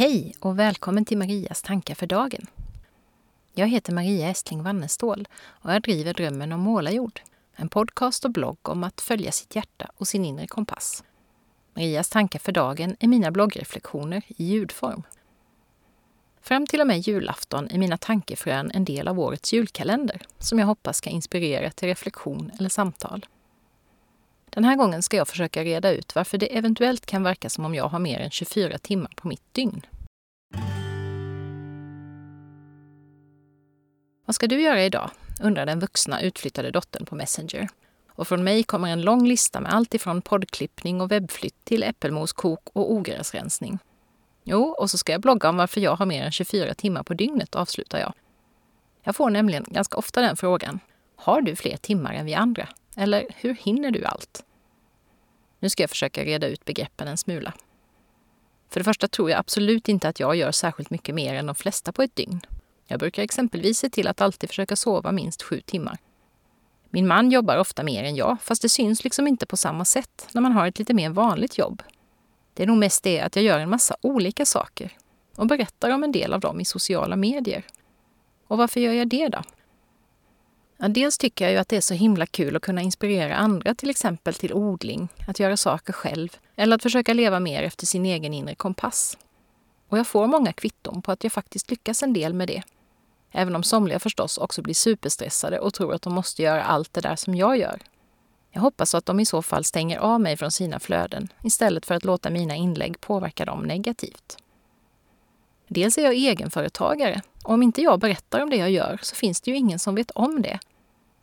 Hej och välkommen till Marias tankar för dagen. Jag heter Maria Estling Wannestål och jag driver Drömmen om målarjord. En podcast och blogg om att följa sitt hjärta och sin inre kompass. Marias tankar för dagen är mina bloggreflektioner i ljudform. Fram till och med julafton är mina tankefrön en del av årets julkalender som jag hoppas ska inspirera till reflektion eller samtal. Den här gången ska jag försöka reda ut varför det eventuellt kan verka som om jag har mer än 24 timmar på mitt dygn. Vad ska du göra idag? undrar den vuxna utflyttade dottern på Messenger. Och från mig kommer en lång lista med allt ifrån poddklippning och webbflytt till äppelmoskok och ogräsrensning. Jo, och så ska jag blogga om varför jag har mer än 24 timmar på dygnet, avslutar jag. Jag får nämligen ganska ofta den frågan. Har du fler timmar än vi andra? Eller hur hinner du allt? Nu ska jag försöka reda ut begreppen en smula. För det första tror jag absolut inte att jag gör särskilt mycket mer än de flesta på ett dygn. Jag brukar exempelvis se till att alltid försöka sova minst sju timmar. Min man jobbar ofta mer än jag, fast det syns liksom inte på samma sätt när man har ett lite mer vanligt jobb. Det är nog mest det att jag gör en massa olika saker och berättar om en del av dem i sociala medier. Och varför gör jag det då? Ja, dels tycker jag ju att det är så himla kul att kunna inspirera andra, till exempel till odling, att göra saker själv eller att försöka leva mer efter sin egen inre kompass. Och jag får många kvitton på att jag faktiskt lyckas en del med det. Även om somliga förstås också blir superstressade och tror att de måste göra allt det där som jag gör. Jag hoppas att de i så fall stänger av mig från sina flöden istället för att låta mina inlägg påverka dem negativt. Dels är jag egenföretagare och om inte jag berättar om det jag gör så finns det ju ingen som vet om det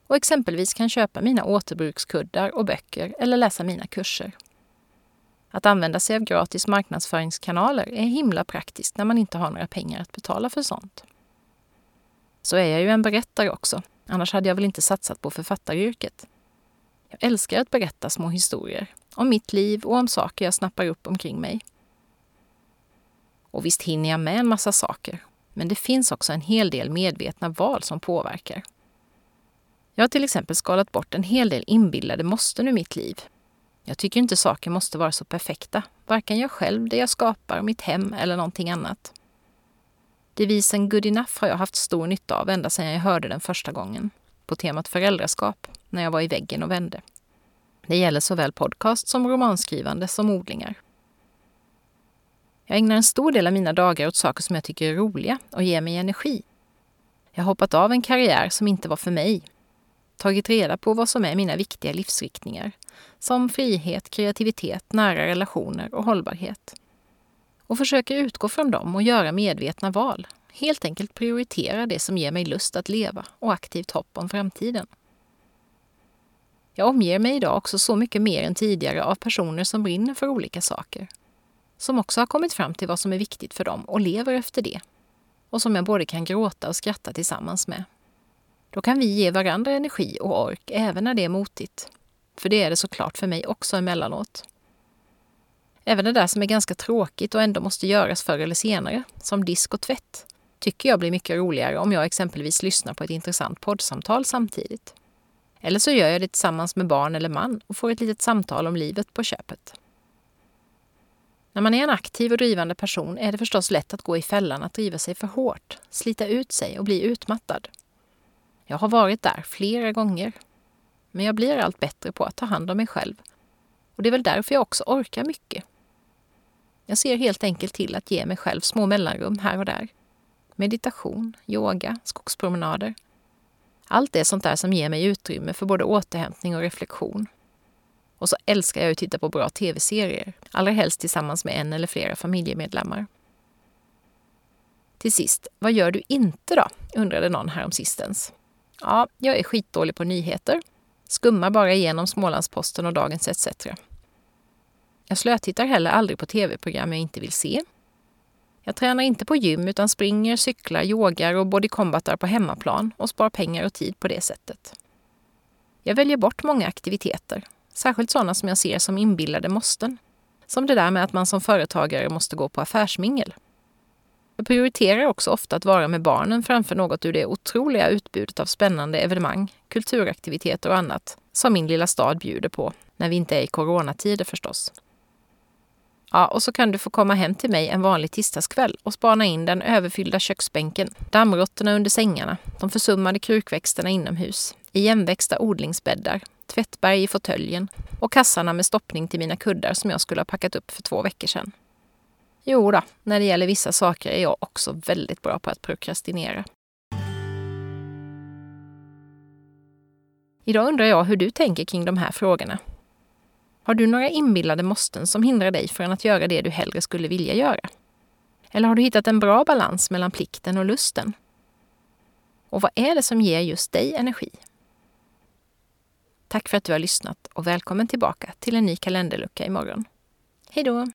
och exempelvis kan köpa mina återbrukskuddar och böcker eller läsa mina kurser. Att använda sig av gratis marknadsföringskanaler är himla praktiskt när man inte har några pengar att betala för sånt. Så är jag ju en berättare också, annars hade jag väl inte satsat på författaryrket. Jag älskar att berätta små historier, om mitt liv och om saker jag snappar upp omkring mig. Och visst hinner jag med en massa saker, men det finns också en hel del medvetna val som påverkar. Jag har till exempel skalat bort en hel del inbillade måsten ur mitt liv. Jag tycker inte saker måste vara så perfekta, varken jag själv, det jag skapar, mitt hem eller någonting annat. Devisen good enough har jag haft stor nytta av ända sedan jag hörde den första gången, på temat föräldraskap, när jag var i väggen och vände. Det gäller såväl podcast som romanskrivande som odlingar. Jag ägnar en stor del av mina dagar åt saker som jag tycker är roliga och ger mig energi. Jag har hoppat av en karriär som inte var för mig tagit reda på vad som är mina viktiga livsriktningar, som frihet, kreativitet, nära relationer och hållbarhet. Och försöker utgå från dem och göra medvetna val. Helt enkelt prioritera det som ger mig lust att leva och aktivt hopp om framtiden. Jag omger mig idag också så mycket mer än tidigare av personer som brinner för olika saker. Som också har kommit fram till vad som är viktigt för dem och lever efter det. Och som jag både kan gråta och skratta tillsammans med. Då kan vi ge varandra energi och ork även när det är motigt. För det är det såklart för mig också emellanåt. Även det där som är ganska tråkigt och ändå måste göras förr eller senare, som disk och tvätt, tycker jag blir mycket roligare om jag exempelvis lyssnar på ett intressant poddsamtal samtidigt. Eller så gör jag det tillsammans med barn eller man och får ett litet samtal om livet på köpet. När man är en aktiv och drivande person är det förstås lätt att gå i fällan att driva sig för hårt, slita ut sig och bli utmattad. Jag har varit där flera gånger. Men jag blir allt bättre på att ta hand om mig själv. Och det är väl därför jag också orkar mycket. Jag ser helt enkelt till att ge mig själv små mellanrum här och där. Meditation, yoga, skogspromenader. Allt det sånt där som ger mig utrymme för både återhämtning och reflektion. Och så älskar jag att titta på bra tv-serier, allra helst tillsammans med en eller flera familjemedlemmar. Till sist, vad gör du inte då? undrade någon här om sistens. Ja, jag är skitdålig på nyheter. Skummar bara igenom Smålandsposten och Dagens ETC. Jag slötittar heller aldrig på tv-program jag inte vill se. Jag tränar inte på gym utan springer, cyklar, yogar och bodycombatar på hemmaplan och sparar pengar och tid på det sättet. Jag väljer bort många aktiviteter, särskilt sådana som jag ser som inbillade måsten. Som det där med att man som företagare måste gå på affärsmingel. Jag prioriterar också ofta att vara med barnen framför något ur det otroliga utbudet av spännande evenemang, kulturaktiviteter och annat som min lilla stad bjuder på, när vi inte är i coronatider förstås. Ja, och så kan du få komma hem till mig en vanlig tisdagskväll och spana in den överfyllda köksbänken, dammråttorna under sängarna, de försummade krukväxterna inomhus, igenväxta odlingsbäddar, tvättberg i fåtöljen och kassarna med stoppning till mina kuddar som jag skulle ha packat upp för två veckor sedan. Jo då, när det gäller vissa saker är jag också väldigt bra på att prokrastinera. Idag undrar jag hur du tänker kring de här frågorna. Har du några inbillade måsten som hindrar dig från att göra det du hellre skulle vilja göra? Eller har du hittat en bra balans mellan plikten och lusten? Och vad är det som ger just dig energi? Tack för att du har lyssnat och välkommen tillbaka till en ny kalenderlucka imorgon. Hej då!